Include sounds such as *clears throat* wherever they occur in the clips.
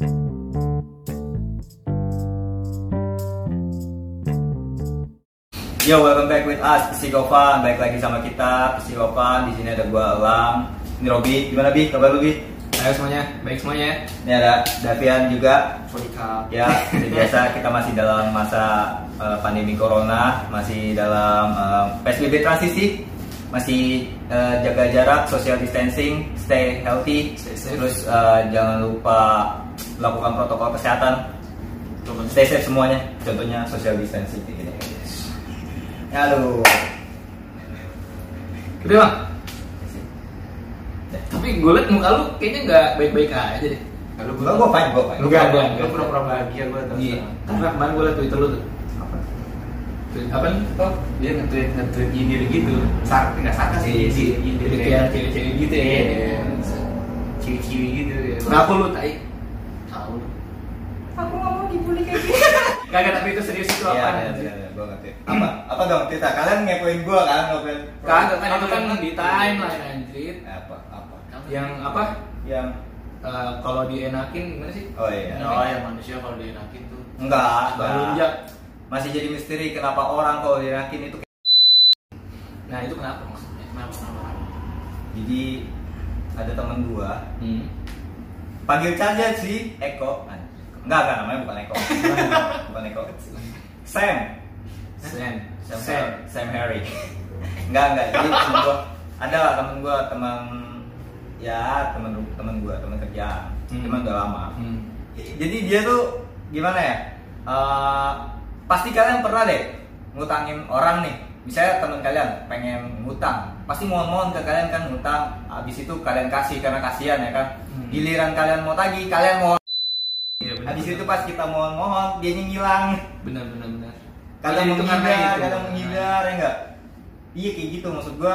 Yo, welcome back with us, Psikopan. Baik lagi sama kita, Psikopan. Di sini ada gua Elang. Ini Robi. Gimana Bi? Kabar lu Bi? Ayo semuanya, baik semuanya. Ini ada Davian juga. Podcast. Ya, seperti *laughs* biasa kita masih dalam masa eh, pandemi corona, masih dalam eh, PSBB transisi, masih eh, jaga jarak, social distancing, stay healthy, Stay safe. terus eh, jangan lupa lakukan protokol kesehatan, stay safe semuanya. Contohnya social distancing. Gitu. Halo. Udah bang. Tapi gue liat muka lu kayaknya nggak baik-baik aja deh. Kalau Enggak, gua fine, gua fine. Enggak, enggak. Lu pura-pura bahagia gua terus. Iya. Karena kemarin gue liat Twitter lu tuh. Tweet apa nih? Oh, Dia nge-tweet nge-tweet nyindir gitu. Sar enggak sarkas sih, Iya, sih. sih. Nyindir Jadi kayak cewek-cewek gitu ya. Iya. Ciwi-ciwi gitu ya. Kenapa lu tai? Gitu. Kagak, tapi itu serius itu Iya, apa? iya, iya, iya, gua ngerti. Apa? Apa dong cerita? Kalian ngepoin gua kan, ngepoin. Kagak kan itu kan di timeline anjir. Apa? Apa? Yang apa? Yang Eh, kalau dienakin gimana sih? Oh iya. Oh ya manusia kalau dienakin tuh. Enggak, enggak. Masih jadi misteri kenapa orang kalau dirakin itu Nah itu kenapa maksudnya? Kenapa kenapa? jadi ada temen gua Hmm. panggil saja si Eko enggak enggak namanya bukan Eko *laughs* bukan Eko Sam Sen. Sam Sen. Sam Harry enggak enggak jadi temen gua ada lah temen gua teman ya temen temen gua temen kerjaan Hmm. teman udah lama Hmm. jadi dia tuh gimana ya Eh, pasti kalian pernah deh ngutangin orang nih misalnya teman kalian pengen ngutang pasti mohon-mohon ke kalian kan ngutang habis itu kalian kasih karena kasihan ya kan Hmm. giliran kalian mau tagih kalian mau. Habis itu pas kita mohon-mohon dia ngilang. Benar benar benar. karena menghindar kalian menghindar ya enggak? Iya kayak gitu maksud gua.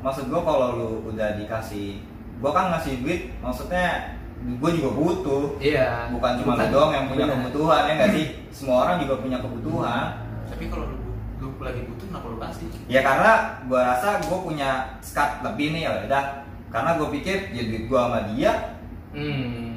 Maksud gua kalau lu udah dikasih gua kan ngasih duit maksudnya gua juga butuh. Iya. bukan cuma lu doang yang punya kebutuhan ya nggak sih? Semua orang juga punya kebutuhan. Tapi kalau lu, lu lagi butuh kenapa lu kasih? ya karena gua rasa gua punya skat lebih nih ya udah. Karena gua pikir ya duit gua sama dia Hmm.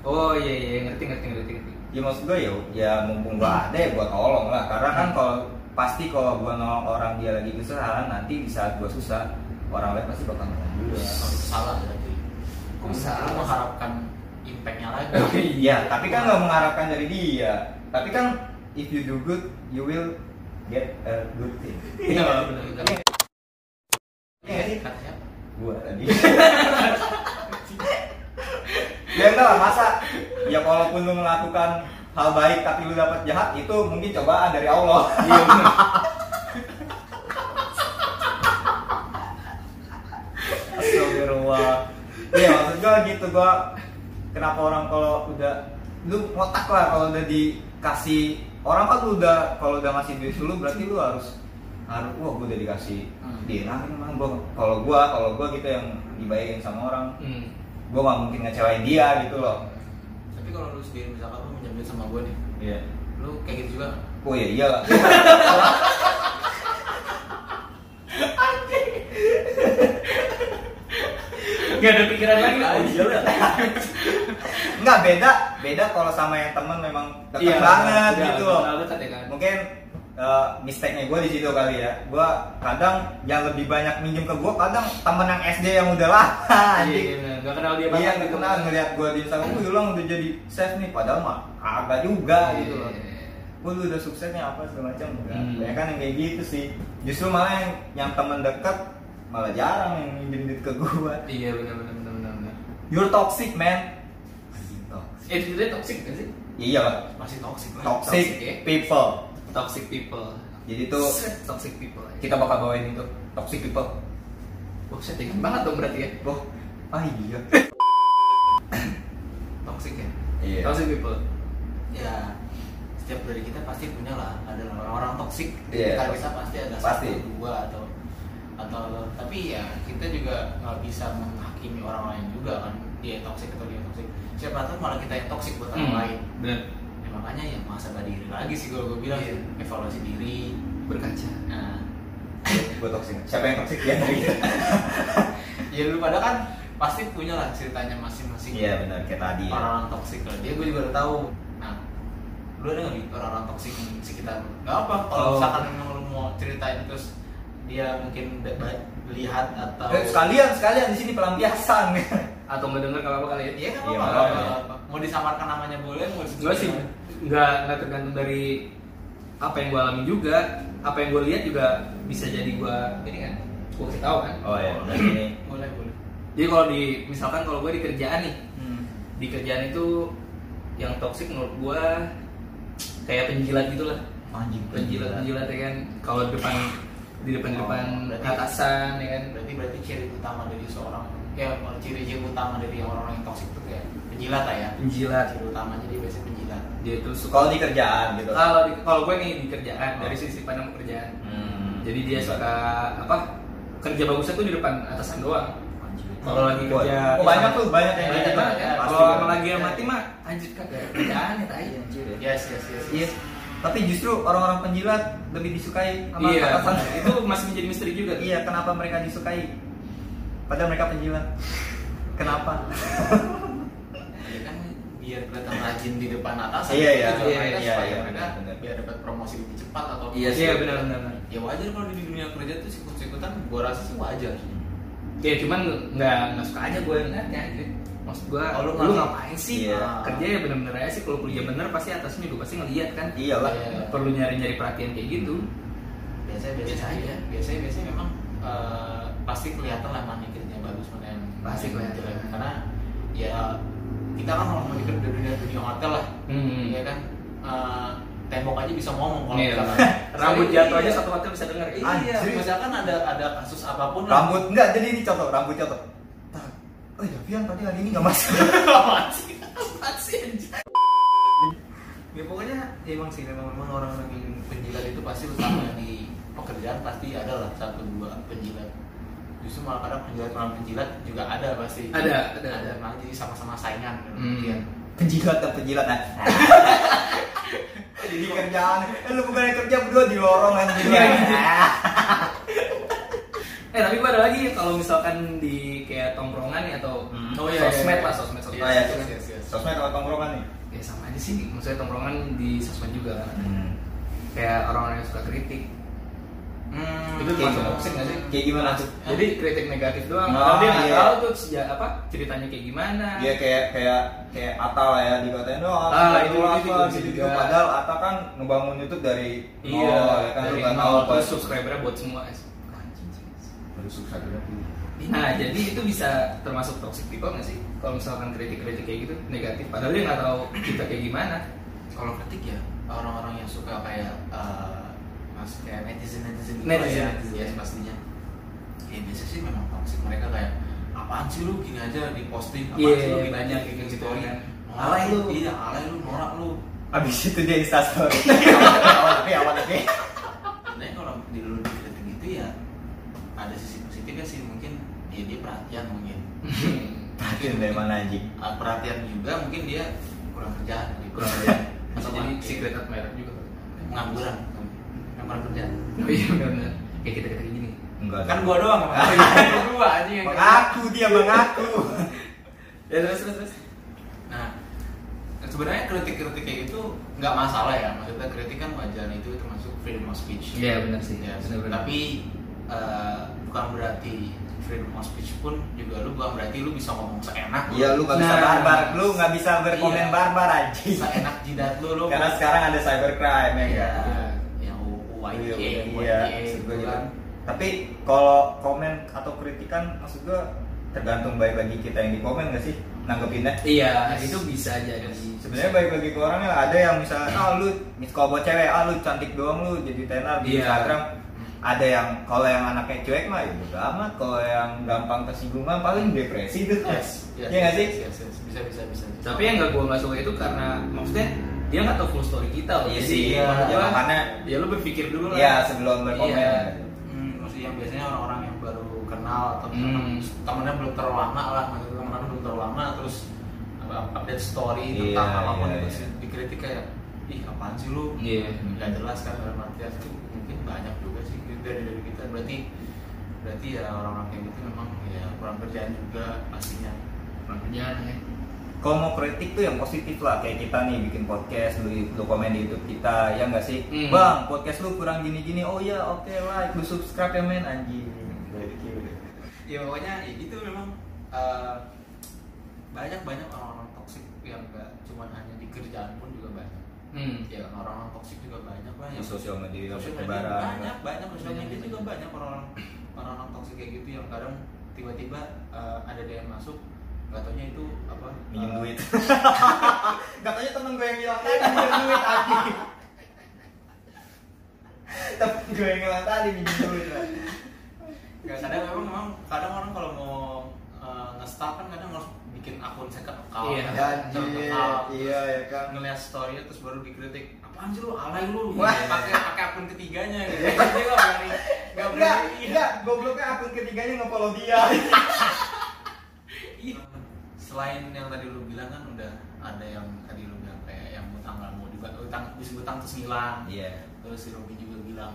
Oh iya iya ngerti ngerti ngerti ngerti. ya maksud gua ya ya mumpung gua ada ya gua tolong lah karena kan kalau pasti kalau gua nolong orang dia lagi kesusahan nanti di saat gua susah orang lain pasti bakal nolong itu salah berarti. Kok Lu salah? mengharapkan impactnya lagi. *laughs* iya tapi kan nggak mengharapkan dari dia tapi kan if you do good you will get a good thing Iya benar benar. Iya sih? Kata siapa? gua tadi *laughs* ya enggak lah masa ya walaupun lu melakukan hal baik tapi lu dapat jahat itu mungkin cobaan dari Allah Iya benar. Astagfirullah iya maksud gua gitu gua kenapa orang kalau udah lu ngotak lah kalau udah dikasih orang kan lu udah kalau udah ngasih duit dulu berarti lu harus harus wah gua udah dikasih Hmm. dia nah emang gua kalau gua kalau gua gitu yang dibayarin sama orang Hmm. Gue gak mungkin ngecewain dia gitu loh Tapi kalau lu sendiri misalkan lu minjem duit sama gue nih, iya lu kayak gitu juga oh iya iya lah Gak ada pikiran lagi lah. Oh iya lah. nggak beda beda kalau sama yang temen memang dekat Iya, banget iya, gitu loh kan. mungkin uh, mistake-nya gue di situ kali ya gue kadang yang lebih banyak minjem ke gue kadang temen yang SD yang udah lah *laughs* Iya anjing benar. Gak kenal dia Iya, banget. nggak kenal ngeliat gue di Instagram, gue ulang udah jadi chef nih, padahal mah kagak juga Iya. gitu loh. Gue lu udah suksesnya apa segala macam enggak. Hmm. Banyak kan yang kayak gitu sih. Justru malah yang yang temen dekat malah jarang yang minjem duit ke gue. Iya benar benar benar benar. benar. You're toxic man. Toxic. Eh itu dia toxic kan sih? Iya lah, Masih toxic lah. toxic Toxic, ya? people. Toxic people. Jadi tuh Set, toxic people. kita bakal bawain itu toxic people. Wah settingan banget dong berarti ya. Oh, ah iya. *coughs* Toxic ya. Iya. Toxic people. Ya, setiap dari kita pasti punya lah ada orang-orang Iya, toxic. kita pasti ada Pasti. satu dua atau atau tapi ya kita juga nggak bisa menghakimi orang lain juga kan dia toksik atau dia toksik siapa tahu malah kita yang toksik buat orang Hmm. lain Benar. Ya, makanya ya masa diri lagi sih kalau gue bilang Iya. evaluasi diri Berkaca. nah Gue toxic. Siapa yang toxic ya? *laughs* ya lu pada kan pasti punya lah ceritanya masing-masing Iya benar kayak tadi. ya. orang-orang toksik lah dia gue juga udah tahu nah lu ada nggak orang-orang toksik di sekitar nggak apa kalau Oh. misalkan memang lu mau ceritain terus dia mungkin lihat atau Eh, sekalian sekalian di sini pelampiasan. *laughs* atau ngedenger kalau apa kali ya Iya kan Iya, apa, makanya. apa, apa. Mau disamarkan namanya boleh, mau gue sih nggak nggak tergantung dari apa yang gue alami juga apa yang gue lihat juga bisa jadi gue ini kan gue kasih tahu kan Oh ya, ini. boleh *clears throat* boleh. jadi kalau di misalkan kalau gue di kerjaan nih Hmm. di kerjaan itu yang toksik menurut gue kayak penjilat gitulah Anjing penjilat penjilat ya kan kalau di depan di depan depan Oh, berarti- atasan ya kan Berarti berarti ciri utama dari seorang ya ciri-ciri utama dari orang-orang yang toksik itu kayak penjilat lah ya. penjilat Ciri utamanya dia biasanya penjilat. dia itu suka Kalau di kerjaan gitu. kalau di, kalau gue nih di kerjaan Oh. dari sisi pandang pekerjaan Hmm. jadi dia suka apa kerja bagusnya tuh di depan atasan doang kalau lagi kerja oh, banyak tuh banyak yang banyak gitu. banget ya kalau lagi yang mati mah anjir kagak kerjaan ya tai Anjir ya. Yes yes yes. Iya. Tapi justru orang-orang penjilat lebih disukai sama iya atasan. itu masih menjadi misteri juga. Iya, kenapa mereka disukai? Padahal mereka penjilat. Kenapa? Ya kan biar kelihatan rajin di depan atasan. Iya, iya. Itu juga Iya, iya, iya, mereka benar. biar dapat promosi lebih cepat atau Iya sih. iya benar benar. Ya wajar kalau di dunia kerja tuh sikut-sikutan gua rasa sih wajar. ya cuman nggak nggak suka aja gue ngeliatnya gitu. maksud gue Oh, lu lu, ngapain sih Iya. kerja ya bener-bener aja sih kalau kerja bener pasti atasnya juga pasti ngeliat kan Iyalah. Iya. perlu nyari-nyari perhatian kayak gitu biasanya biasa Biasa aja biasanya biasanya memang eh, pasti kelihatan lah mana Pasti yang kelihatan. jelek. karena ya kita kan kalau mau di dunia dunia hotel lah Hmm. ya kan eh, tembok aja bisa ngomong kalau Iya. misalkan *laughs* rambut Iya. jatuh aja satu hotel bisa dengar iya Anjir. misalkan ada ada kasus apa pun lah. Rambut enggak, jadi ini contoh, rambut. Tak. Oh iya, Vian tadi hari ini enggak masuk. *laughs* Apaan sih? Apaan sih, anjing? ya pokoknya emang sih memang, memang orang-orang yang penjilat itu pasti utama *clears throat* di pekerjaan pasti ada lah satu dua penjilat justru malah kadang penjilat orang penjilat juga ada pasti Ada, ada, ada ada. malah jadi sama-sama saingan Hmm. Iya. penjilat dan penjilat nah. *laughs* Jadi kerjaan, eh, lu bukan kerja berdua di lorong. Iya, anjing. *laughs* *laughs* eh tapi gue ada lagi kalau misalkan di kayak tongkrongan nih atau Hmm. oh, iya, sosmed iya. lah sosmed sosmed Oh ya, Yes, yes, yes. sosmed atau tongkrongan nih? ya sama aja sih maksudnya tongkrongan di sosmed juga kan Hmm. kayak orang-orang yang suka kritik Hmm, Itu Kayak toxic nggak sih? Kayak gimana tuh? jadi kritik negatif doang Oh, Padahal dia nggak iya. tahu tuh seja- apa ceritanya kayak gimana Dia kayak kayak kayak Ata lah ya dikatain oh Ah, ah, itu- itu itu apa juga gitu, gitu. juga. padahal Ata kan ngebangun YouTube dari iya nol, ya kan dari nol itu. subscribernya buat semua baru subscribernya nah jadi itu bisa termasuk toxic people nggak sih kalau misalkan kritik-kritik kayak gitu negatif padahal dia nggak tahu kita kayak gimana kalau kritik ya orang-orang yang suka kayak eh, mas kayak netizen netizen gitu Netizen, ya, netizen. ya pastinya. Ya biasa sih memang toxic mereka kayak apaan sih lu? Gini aja di posting apaan Iya, sih lu? Gini banyak aja bikin gitu. Story kan. norak Alay lu. iya alay lu norak lu. Abis itu dia instastory. *laughs* awal tapi awal tapi. sebenarnya kalau di lu dikritik gitu ya ada sisi positifnya sih. Mungkin ya dia perhatian mungkin. *laughs* Perhatian dari mana anjing? Ah, perhatian juga mungkin dia kurang kerjaan. Kurang bisa Atau jadi secret admirer juga. Pengangguran kurang kerjaan oh iya benar-benar kayak kita kita gini Enggak. kan gua doang emang gua aja yang kerja. mengaku dia mengaku. ya terus terus terus Nah, sebenarnya kritik-kritik kayak gitu nggak masalah ya. Maksudnya kritik kan wajar itu termasuk freedom of speech. Iya, benar sih. Ya, Benar-benar. Tapi eh, bukan berarti freedom of speech pun juga lu bukan berarti lu bisa ngomong seenak. lu. Iya lu nggak bisa Nah. barbar, lu nggak bisa berkomen Iya. barbar anjing. Seenak jidat lu lu. Karena sekarang ada cybercrime ya. Iya. kan? UID, Iya, iya, UID, iya, gitu maksud gue gitu. kan. Tapi kalau komen atau kritikan maksud gue tergantung baik lagi kita yang di komen nggak sih nanggepinnya. iya itu bisa jadi Sebenarnya baik lagi ke orangnya ada yang misalnya ah lu mis kalau buat cewek ah lu cantik doang lu jadi tenar di Iya. Instagram. Ada yang kalau yang anaknya cuek mah ya bodo amat, kalau yang gampang tersinggung mah paling depresi tuh. Yes, yes, Iya nggak sih? yes, yes, yes. Bisa, bisa, bisa. bisa. tapi yang nggak gue nggak suka itu karena maksudnya dia nggak tahu full story kita loh Iya Jadi, sih, ya gua, makanya ya lu berpikir dulu lah ya sebelum berkomen. Iya. Hmm, maksudnya yang biasanya orang-orang yang baru kenal atau Hmm. temennya belum terlalu lama lah, maksudnya temennya belum terlalu lama terus apa, update story Iya, tentang apa pun iya, itu iya. sih dikritik kayak ih apaan sih lu Iya. nggak jelas kan dalam artian itu mungkin banyak juga sih dari dari kita berarti berarti ya orang-orang kayak gitu memang ya kurang kerjaan juga pastinya Kurang kerjaan ya. Kalau mau kritik tuh yang positif lah. Kayak kita nih bikin podcast lu, lu komen di YouTube kita ya nggak sih? Hmm. bang podcast lu kurang gini gini oh ya oke like lu subscribe ya men. Anjing. Ya pokoknya ya gitu memang. Eh, banyak banyak orang-orang toksik yang gak cuma hanya di kerjaan pun juga banyak. Hmm. ya orang-orang toksik juga banyak lah yang sosial media sosial media banyak banyak. Sosial media banyak. juga banyak orang-orang orang-orang toksik kayak gitu yang kadang tiba-tiba eh, ada DM masuk nggak taunya itu apa minjem eh, duit. *laughs* Katanya *laughs* temen gue yang bilang tadi minjem duit anjing temen gue yang bilang tadi minjem duit. Lah kadang memang memang kadang orang kalau mau uh, nge-start kan kadang harus bikin akun second account Iya. kan, account, iya ya kan. ngeliat story terus baru dikritik apaan sih lu alay lu? Wah. pakai pakai akun ketiganya gitu. Dia nggak berani nggak enggak berani enggak gobloknya akun ketiganya nge-follow dia. Iya. Selain yang tadi lu bilang kan udah ada yang tadi lu bilang kayak yang utang nggak mau dibuat utang bisa utang terus ngilang. Iya. Terus si Robi juga bilang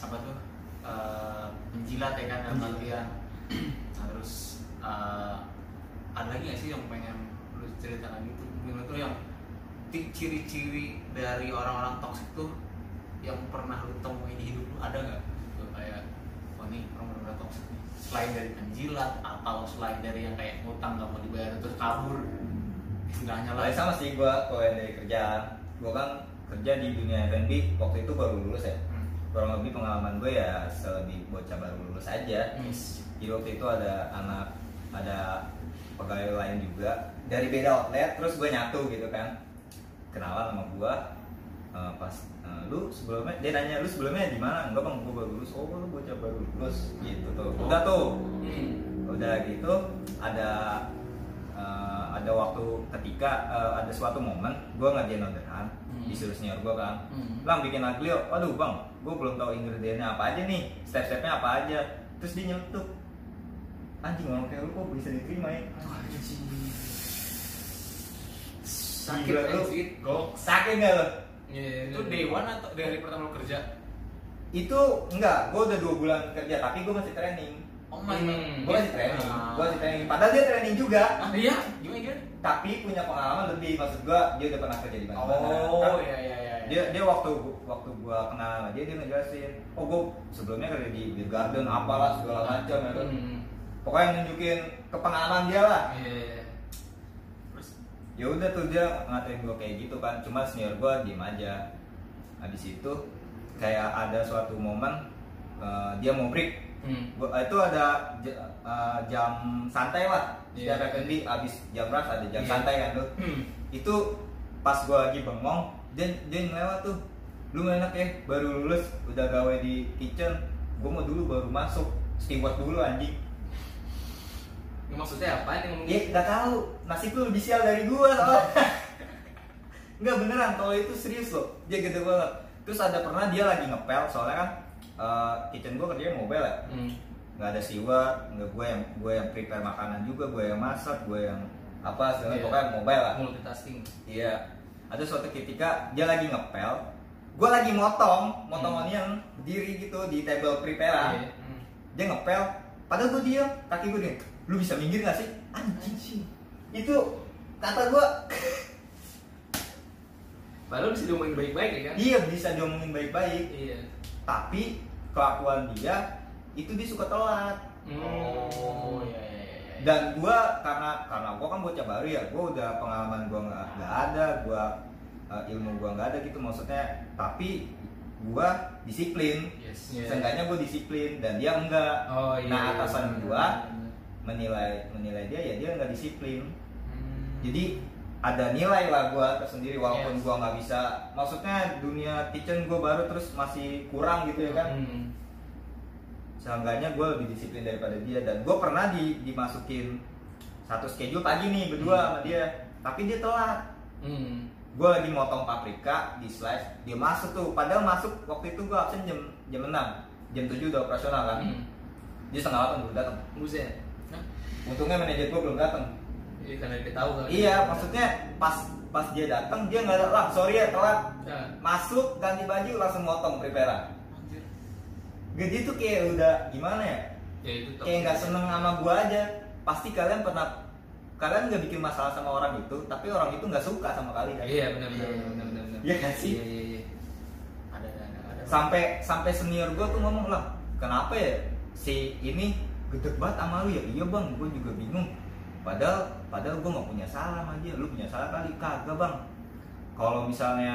apa tuh eh, menjilat ya kan dalam artian. *clears throat* Nah, terus eh, ada lagi nggak sih yang pengen lu ceritakan gitu menurut lu yang ciri-ciri dari orang-orang toksik tuh yang pernah lu temuin di hidup lu ada nggak ini orang benar toksik nih. Selain dari penjilat atau selain dari yang kayak ngutang nggak mau dibayar terus kabur. Lah. Lain sama sih gue kalau yang dari kerjaan gue kan kerja di dunia F&B waktu itu baru lulus ya. Hmm. kurang lebih pengalaman gue ya selebih bocah baru lulus aja. Yes. jadi waktu itu ada anak ada pegawai lain juga. Dari beda outlet terus gue nyatu gitu kan. Kenalan sama gue Eh, pas eh, lu sebelumnya dia nanya lu sebelumnya di mana enggak bang gue baru lulus oh lu bocah baru lulus gitu tuh udah tuh Hmm. udah gitu ada eh, ada waktu ketika eh, ada suatu momen gue ngerjain orderan Hmm. disuruh senior gue kan Hmm. Bang bikin aglio, waduh bang, gue belum tahu ingredientnya apa aja nih, step-stepnya apa aja. Terus dia nyelutuk, anjing orang kayak lu kok bisa diterima ya? Sakit Gila, lu. sakit nggak lo? Iya, itu day one atau dari pertama lu kerja Itu enggak, gue udah dua bulan kerja, tapi gue masih training. oh my Hmm. Gue masih training, Ah. gue masih training. Padahal dia training juga, ah iya gimana gimana tapi punya pengalaman lebih. Maksud gue, dia udah pernah kerja di mana-mana. oh Kan iya iya iya dia dia waktu waktu gua kenal dia dia ngejelasin oh gua sebelumnya kerja di Beer Garden apalah segala macam ya kan Hmm. pokoknya nunjukin kepengalaman dia lah Iya. terus ya udah tuh dia ngatain gue kayak gitu kan cuma senior gue diem aja habis itu kayak ada suatu momen eh, dia mau break Hmm. Gua- itu ada eh, jam santai lah Iya. setiap F&B abis jam rush ada jam Iya. santai kan tuh Hmm. itu pas gue lagi bengong dia dia ngelewat tuh lu enak ya baru lulus udah gawe di kitchen gue mau dulu baru masuk steward dulu anjing Ini maksudnya apa nih ngomong Ya nggak tahu nasib lu lebih sial dari gua soalnya. *laughs* Nggak beneran kalau itu serius loh. Dia gede banget. Terus ada pernah dia lagi ngepel soalnya kan eh, kitchen gua kerjanya mobile ya. Hmm. Nggak ada steward, nggak gue yang gue yang prepare makanan juga, gue yang masak, gue yang apa segala Iya. pokoknya mobile lah. Multitasking. Iya. Ada suatu ketika dia lagi ngepel, gue lagi motong, motong Hmm. onion berdiri gitu di table prepare Iya. hmm. dia ngepel padahal gue diem kaki gue nih lu bisa minggir gak sih anjing itu kata gue *laughs* Padahal bisa diomongin baik-baik ya kan? iya bisa diomongin baik-baik Iya. tapi kelakuan dia itu dia suka telat oh iya iya iya iya. dan gue karena karena gue kan bocah baru ya gue udah pengalaman gue nggak nggak ada gue ilmu gue nggak ada gitu maksudnya tapi gue disiplin yes Iya. seenggaknya gue disiplin dan dia enggak Oh iya. Nah, iya, atasan bener, gua. Menilai menilai dia ya dia nggak disiplin Hmm. jadi ada nilai lah gua tersendiri walaupun Yes. gua nggak bisa maksudnya dunia kitchen gua baru terus masih kurang gitu ya kan Hmm. seenggaknya gua lebih disiplin daripada dia dan gua pernah di, dimasukin satu schedule pagi nih berdua Hmm. sama dia tapi dia telat Hmm. gua lagi motong paprika di slice dia masuk tuh padahal masuk waktu itu gua absen jam jam 6 jam 7 udah operasional kan Hmm. dia setengah 8 baru datang Buset. Untungnya manajer gua belum datang Iya karena dia tahu kali. Iya, maksudnya pas pas dia datang dia nggak ada lah sorry ya telat. Nah, masuk ganti baju langsung motong prepare. Gede tuh kayak udah gimana ya? Ya itu kayak nggak seneng sama gua aja. Pasti kalian pernah kalian nggak bikin masalah sama orang itu tapi orang itu nggak suka sama kalian. Iya benar benar benar benar. Iya nggak sih? iya iya iya. Ada ada ada. Sampai sampai senior gua tuh ngomong lah kenapa ya si ini gede banget sama lu ya? Iya bang. Gua juga bingung. Padahal padahal gua nggak punya salah sama dia. Lu punya salah kali? Kagak bang. Kalau misalnya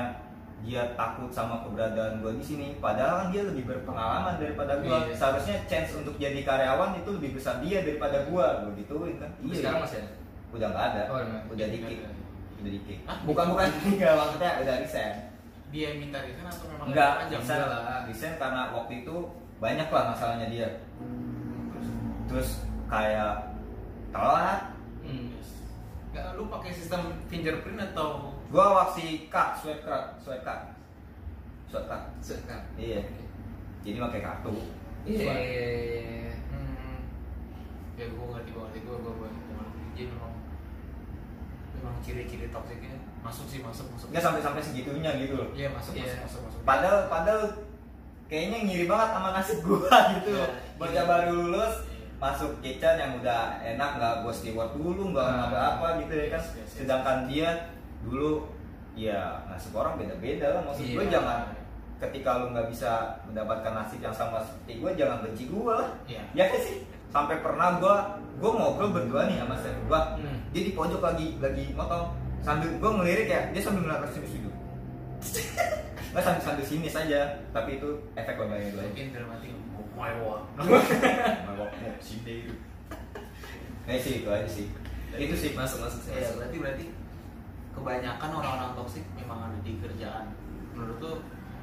dia takut sama keberadaan gua di sini padahal kan dia lebih berpengalaman daripada gua. Iya. seharusnya chance untuk jadi karyawan itu lebih besar dia daripada gua. Gua gituin kan? Tapi sekarang masih ada? Udah nggak ada. Oh, udah. udah dikit. udah dikit. Bukan bukan. *laughs* Tinggal maksudnya udah resign. Dia yang minta resign atau memang panjang? resign. Resign karena waktu itu banyak lah masalahnya dia terus kayak telat. Hmm. nggak lu pakai sistem fingerprint atau? Gua waksi card swipe card swipe card swipe card sekarang iya. Jadi pakai kartu. Iya iya iya hmm, ya gue ngerti ngerti gue gue gue jadi memang memang ciri-ciri toksiknya masuk sih masuk masuk. Nggak sampai sampai segitunya gitu loh. Iya masuk Iya. masuk masuk masuk. Padahal padahal kayaknya ngiri banget sama nasib gua *laughs* gitu. Iya. Iya. baru lulus Iya. Masuk kitchen yang udah enak nggak gue steward dulu nggak Nah. apa apa gitu ya kan. Sedangkan dia dulu ya nasib orang beda beda lah. Maksud gue Iya. jangan ketika lu nggak bisa mendapatkan nasib yang sama seperti gue jangan benci gue lah. Iya. Ya kan sih? Sampai pernah gue gue ngobrol berdua nih sama chef gue Hmm. dia di pojok lagi lagi motong sambil gue ngelirik ya dia sambil ngeliat ke situ *laughs* nggak sambil sambil sini saja. Tapi itu efek online gue mungkin dalam hati oh my god mabok mau sini. Itu nah sih itu aja sih. Itu sih masuk masuk sih ya masuk. berarti berarti kebanyakan orang-orang toksik memang ada di kerjaan. Menurut lu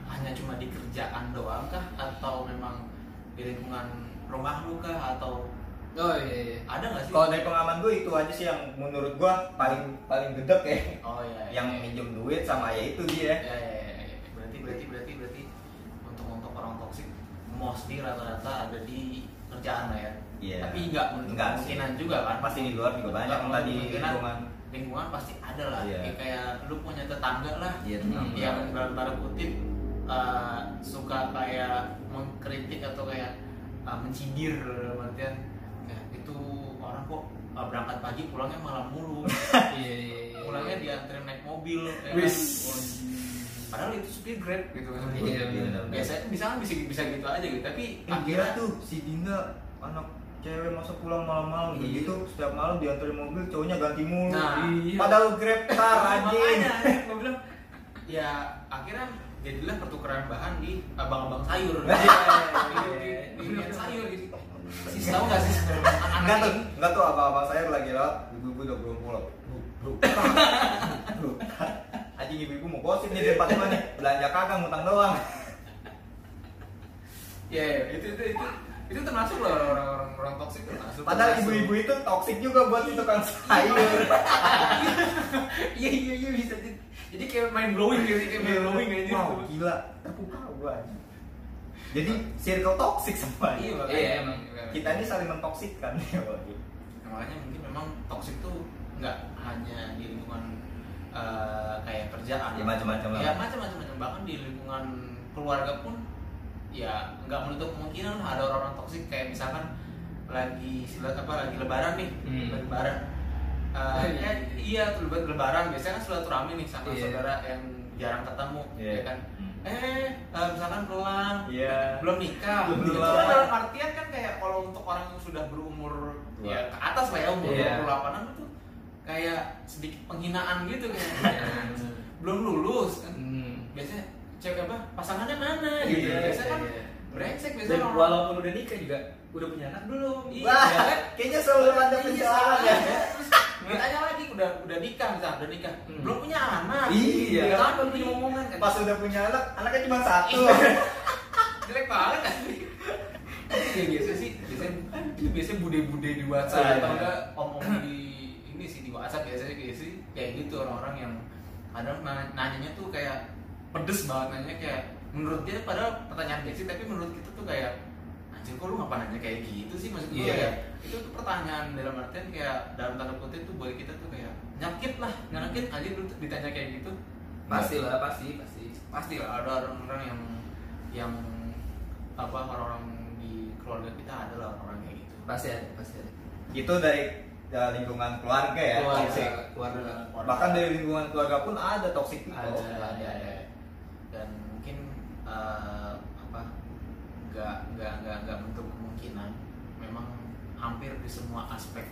hanya cuma di kerjaan doang kah? Atau memang di lingkungan rumah lu kah? Atau oh iya iya. Ada nggak sih? Kalau dari pengalaman gue itu aja sih yang menurut gue paling paling gedek ya. Oh iya yang iya. minjem duit sama ya itu dia. Ya, ya, ya, ya. Berarti berarti berarti untuk untuk orang toksik mostly rata-rata ada di kerjaan lah ya Iya. tapi nggak menutup Nggak sih. kemungkinan juga kan pasti di luar juga banyak menutup kemungkinan. lingkungan lingkungan pasti ada lah Iya. kayak, kayak lu punya tetangga lah Iya, tetangga. yang dalam kutip uh, suka kayak mengkritik atau kayak uh, mencibir dalam artian itu orang kok uh, berangkat pagi pulangnya malam mulu *laughs* iya iya iya pulangnya dianterin naik mobil ya kan? Padahal itu supir grab gitu. Kan Iya, benar. biasanya bisa kan bisa bisa gitu aja gitu. Tapi Eh, akhirnya tuh si Dinda anak cewek masa pulang malam-malam Iya. begitu setiap malam diantarin mobil cowoknya ganti mulu. Nah, iya. padahal grab car *laughs* anjing. gue bilang ya akhirnya jadilah pertukaran bahan di abang-abang sayur. *laughs* Iya, di, di, di, di sayur gitu. Sih tahu nggak sih enggak anak tuh ini. enggak tuh apa-apa saya lagi lewat ibu-ibu udah belum pulang. Bro bro bro *laughs* anjing ibu-ibu mau gosip nih di depan rumah nih. Belanja kagak ngutang doang. Ya ya, itu itu itu itu termasuk loh orang-orang orang toksik termasuk. Padahal termasuk. ibu-ibu itu toksik juga buat tukang sayur. *laughs* Iya iya iya bisa jadi. Jadi kayak main blowing gitu kayak main blowing aja wow gila. Terpukau gua jadi circle toksik semua. Iya makanya Iya, emang kita ini saling mentoksikkan ya makanya mungkin memang toksik tuh nggak hanya di lingkungan eh, kayak kerjaan Ya, macam-macam lah. ya macam-macam macam. bahkan di lingkungan keluarga pun ya nggak menutup kemungkinan ada orang-orang toksik kayak misalkan lagi silat apa lagi lebaran nih Hmm. lebaran iya. ya, iya tuh lebar- lebaran biasanya kan silaturahmi nih sama Iya. saudara yang jarang ketemu Iya. ya kan Hmm. eh eh, misalkan pulang Iya. belum nikah Belum nikah. kan dalam artian kan kayak kalau untuk orang yang sudah berumur Tua. ya ke atas lah ya umur Iya. 28an itu kayak sedikit penghinaan gitu kayak Iya. belum lulus kan Hmm. biasanya cewek apa pasangannya mana gitu Iya, biasanya kan iya. brengsek Dan biasanya orang walaupun udah nikah juga udah punya anak belum Iya. Wah, kayaknya selalu ada Iya, penjelasan ya. Terus ditanya lagi udah udah nikah misalnya udah nikah Hmm. belum punya anak Iya. kan belum punya omongan kan Pas udah punya anak, anaknya cuma *laughs* satu. jelek banget kan ya biasa sih biasanya itu biasanya bude-bude di WhatsApp iya. atau enggak omong di ini sih di WhatsApp biasanya kayak gitu orang-orang yang kadang nanya- nanyanya tuh kayak pedes banget nanya kayak menurut dia padahal pertanyaan basic tapi menurut kita tuh kayak anjir kok lu ngapa nanya kayak gitu sih? Maksud gue Iya. ya itu tuh pertanyaan dalam artian kayak dalam tanda kutip tuh buat kita tuh kayak nyakit lah nyakit aja lu ditanya kayak gitu. Pasti lah pasti pasti. Pasti lah ada orang-orang yang yang apa orang-orang di keluarga kita adalah orang-orang kayak gitu. Pasti ada pasti ada. Itu dari uh, lingkungan keluarga ya keluarga toxic. keluarga bahkan dari lingkungan keluarga pun ada toxic people Ada. ada ada dan mungkin eh, apa nggak nggak nggak nggak menutup kemungkinan memang hampir di semua aspek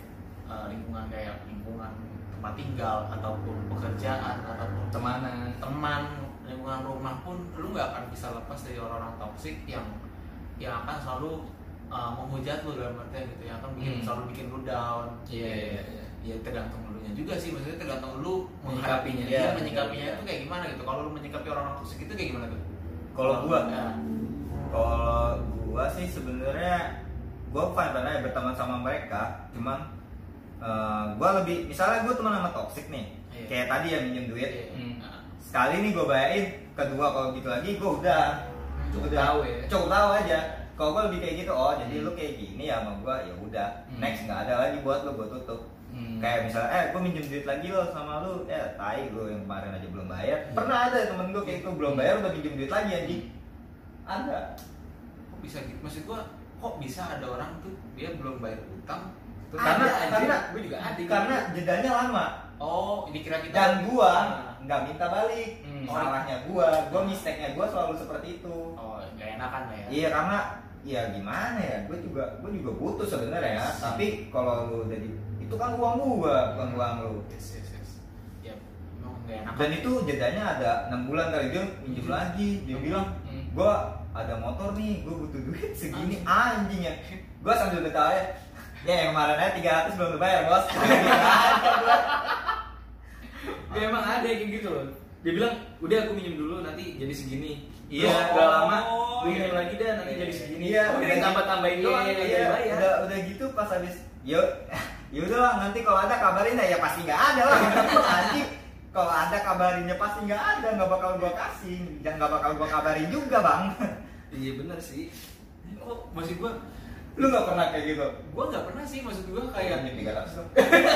eh, lingkungan kayak lingkungan tempat tinggal ataupun pekerjaan ataupun temanan teman lingkungan rumah pun lu nggak akan bisa lepas dari orang-orang toksik yang yang akan selalu uh, menghujat lu dalam artian gitu yang akan bikin Hmm. selalu bikin lu down Iya, iya, iya. ya tergantung lu nya juga sih maksudnya tergantung lu Menyikapinya. Iya, menyikapinya itu kayak gimana gitu kalau lu menyikapi orang-orang toksik itu kayak gimana tuh Kalau gua? ya. kalau gua sih sebenarnya gua fine fine aja berteman sama mereka cuman uh, gua lebih misalnya gua teman sama toxic nih Iya. kayak tadi ya minjem duit Iya. Hmm. Nah, sekali nih gua bayarin kedua kalau gitu lagi gua udah Cukup udah tahu ya. cukup tahu aja kalau gua lebih kayak gitu oh jadi Hmm. lu kayak gini ya sama gua ya udah Hmm. next nggak ada lagi buat lu gua tutup Hmm. kayak misalnya eh gua minjem duit lagi lo sama lu ya tai lu yang kemarin aja belum bayar Hmm. pernah ada temen gua kayak itu belum bayar udah minjem duit lagi anjing ada kok bisa gitu maksud gua kok bisa ada orang tuh dia belum bayar utang terus karena Ada, karena Gua juga ada gitu. karena jedanya lama oh dikira kita dan gua Nah. nggak minta balik Hmm. salahnya gua gua mistake nya gua selalu seperti itu oh nggak enakan lah ya iya karena ya gimana ya gua juga gua juga butuh sebenarnya ya Yes. tapi kalau lu jadi itu kan uang gua bukan uang lu yes yes yes ya emang nggak enakan dan itu jedanya ada enam bulan kali dia minjem lagi dia bilang Hmm. gua ada motor nih gua butuh duit segini anjing ya gua sambil ketawa ya ya yang kemarin aja 300 belum dibayar bos. *laughs* *laughs* Dia emang ada kayak gitu loh. Dia bilang, udah aku minjem dulu nanti jadi segini. Iya. Terus udah lama, Oh, gue iya. lagi dah nanti Iya, jadi iya. segini. Iya, udah udah tambah tambahin Iya, doang, iya, nggak iya. udah udah gitu pas habis yo *laughs* ya udah lah nanti kalau ada kabarin ya, ya pasti nggak ada lah *laughs* nanti kalau ada kabarinnya pasti nggak ada nggak bakal gua kasih dan nggak bakal gua kabarin juga bang *laughs* Iya bener sih. oh maksud gua lu nggak pernah kayak gitu gua nggak pernah sih maksud gua kayak tiga ratus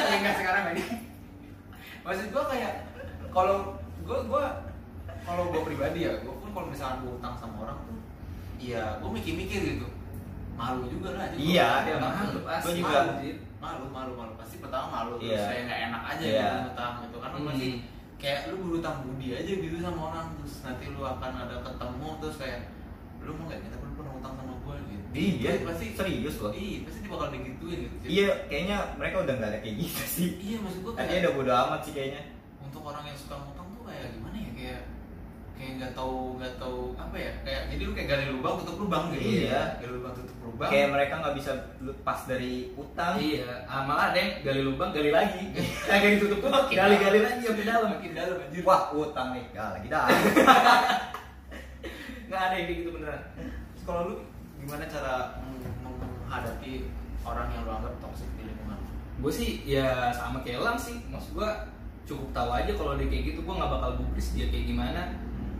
ingat sekarang ini maksud gua kayak kalau gua gua kalau gua pribadi ya gua kalau misalnya gua utang sama orang tuh iya gua mikir-mikir gitu malu juga lah anjing. Iya, Dia mahal Gua pasti. juga. Malu, malu malu malu pasti pertama malu Iya. terus kayak nggak enak aja Iya. gitu utang gitu karena Hmm. pasti kayak lu berutang budi aja gitu sama orang terus nanti lu akan ada ketemu terus kayak lu mau nggak kita lu pernah utang sama gue gitu iya pasti serius loh iya pasti dia bakal digituin gitu iya kayaknya mereka udah nggak ada kayak gitu sih iya maksud gue Tadi kayak udah bodo amat sih kayaknya untuk orang yang suka ngutang tuh kayak gimana ya kayak nggak tahu nggak tahu apa ya kayak jadi lu kayak gali lubang tutup lubang gitu Iya. gali lubang tutup lubang kayak mereka nggak bisa lepas dari utang Iya, ah, malah ada yang gali lubang, gali lagi. *laughs* Kagak ditutup-tutup, gali-gali lagi sampai dalam. makin dalam anjir wah utang nih ya lagi dah *laughs* Nggak ada yang kayak gitu beneran. Terus kalau lu gimana cara meng- menghadapi orang yang lu anggap toxic di lingkungan? Gue sih ya sama kayak Elang sih. Maksud gue cukup tahu aja kalau dia kayak gitu gue nggak bakal gubris dia kayak gimana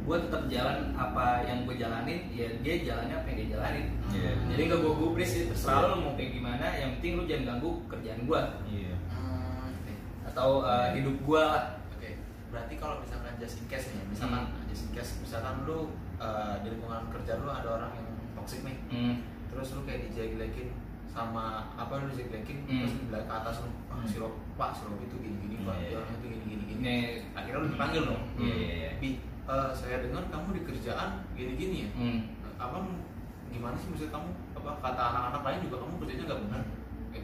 gue tetap jalan apa yang gue jalanin ya dia jalannya apa yang dia jalanin Iya. jadi nggak gue gubris sih terserah lu mau kayak gimana yang penting lu jangan ganggu kerjaan gue iya Hmm, oke. atau uh, hidup gue Oke. Berarti kalau misalkan just in case nih, misalkan Hmm. just in case misalkan lu uh, di lingkungan kerja lu ada orang yang toxic nih, hmm. terus lu kayak dijelekin sama apa lu dijelekin Hmm. terus bilang ke atas lu, "Ah, si Rob, Pak, si Rob itu gini-gini, Pak, Iya. dia orangnya itu gini-gini gini." Nih, Akhirnya lu dipanggil dong. Iya, iya, iya. Bi, eh, saya dengar kamu di kerjaan gini-gini ya. hmm. abang gimana sih maksud kamu apa kata anak-anak lain juga kamu kerjanya nggak benar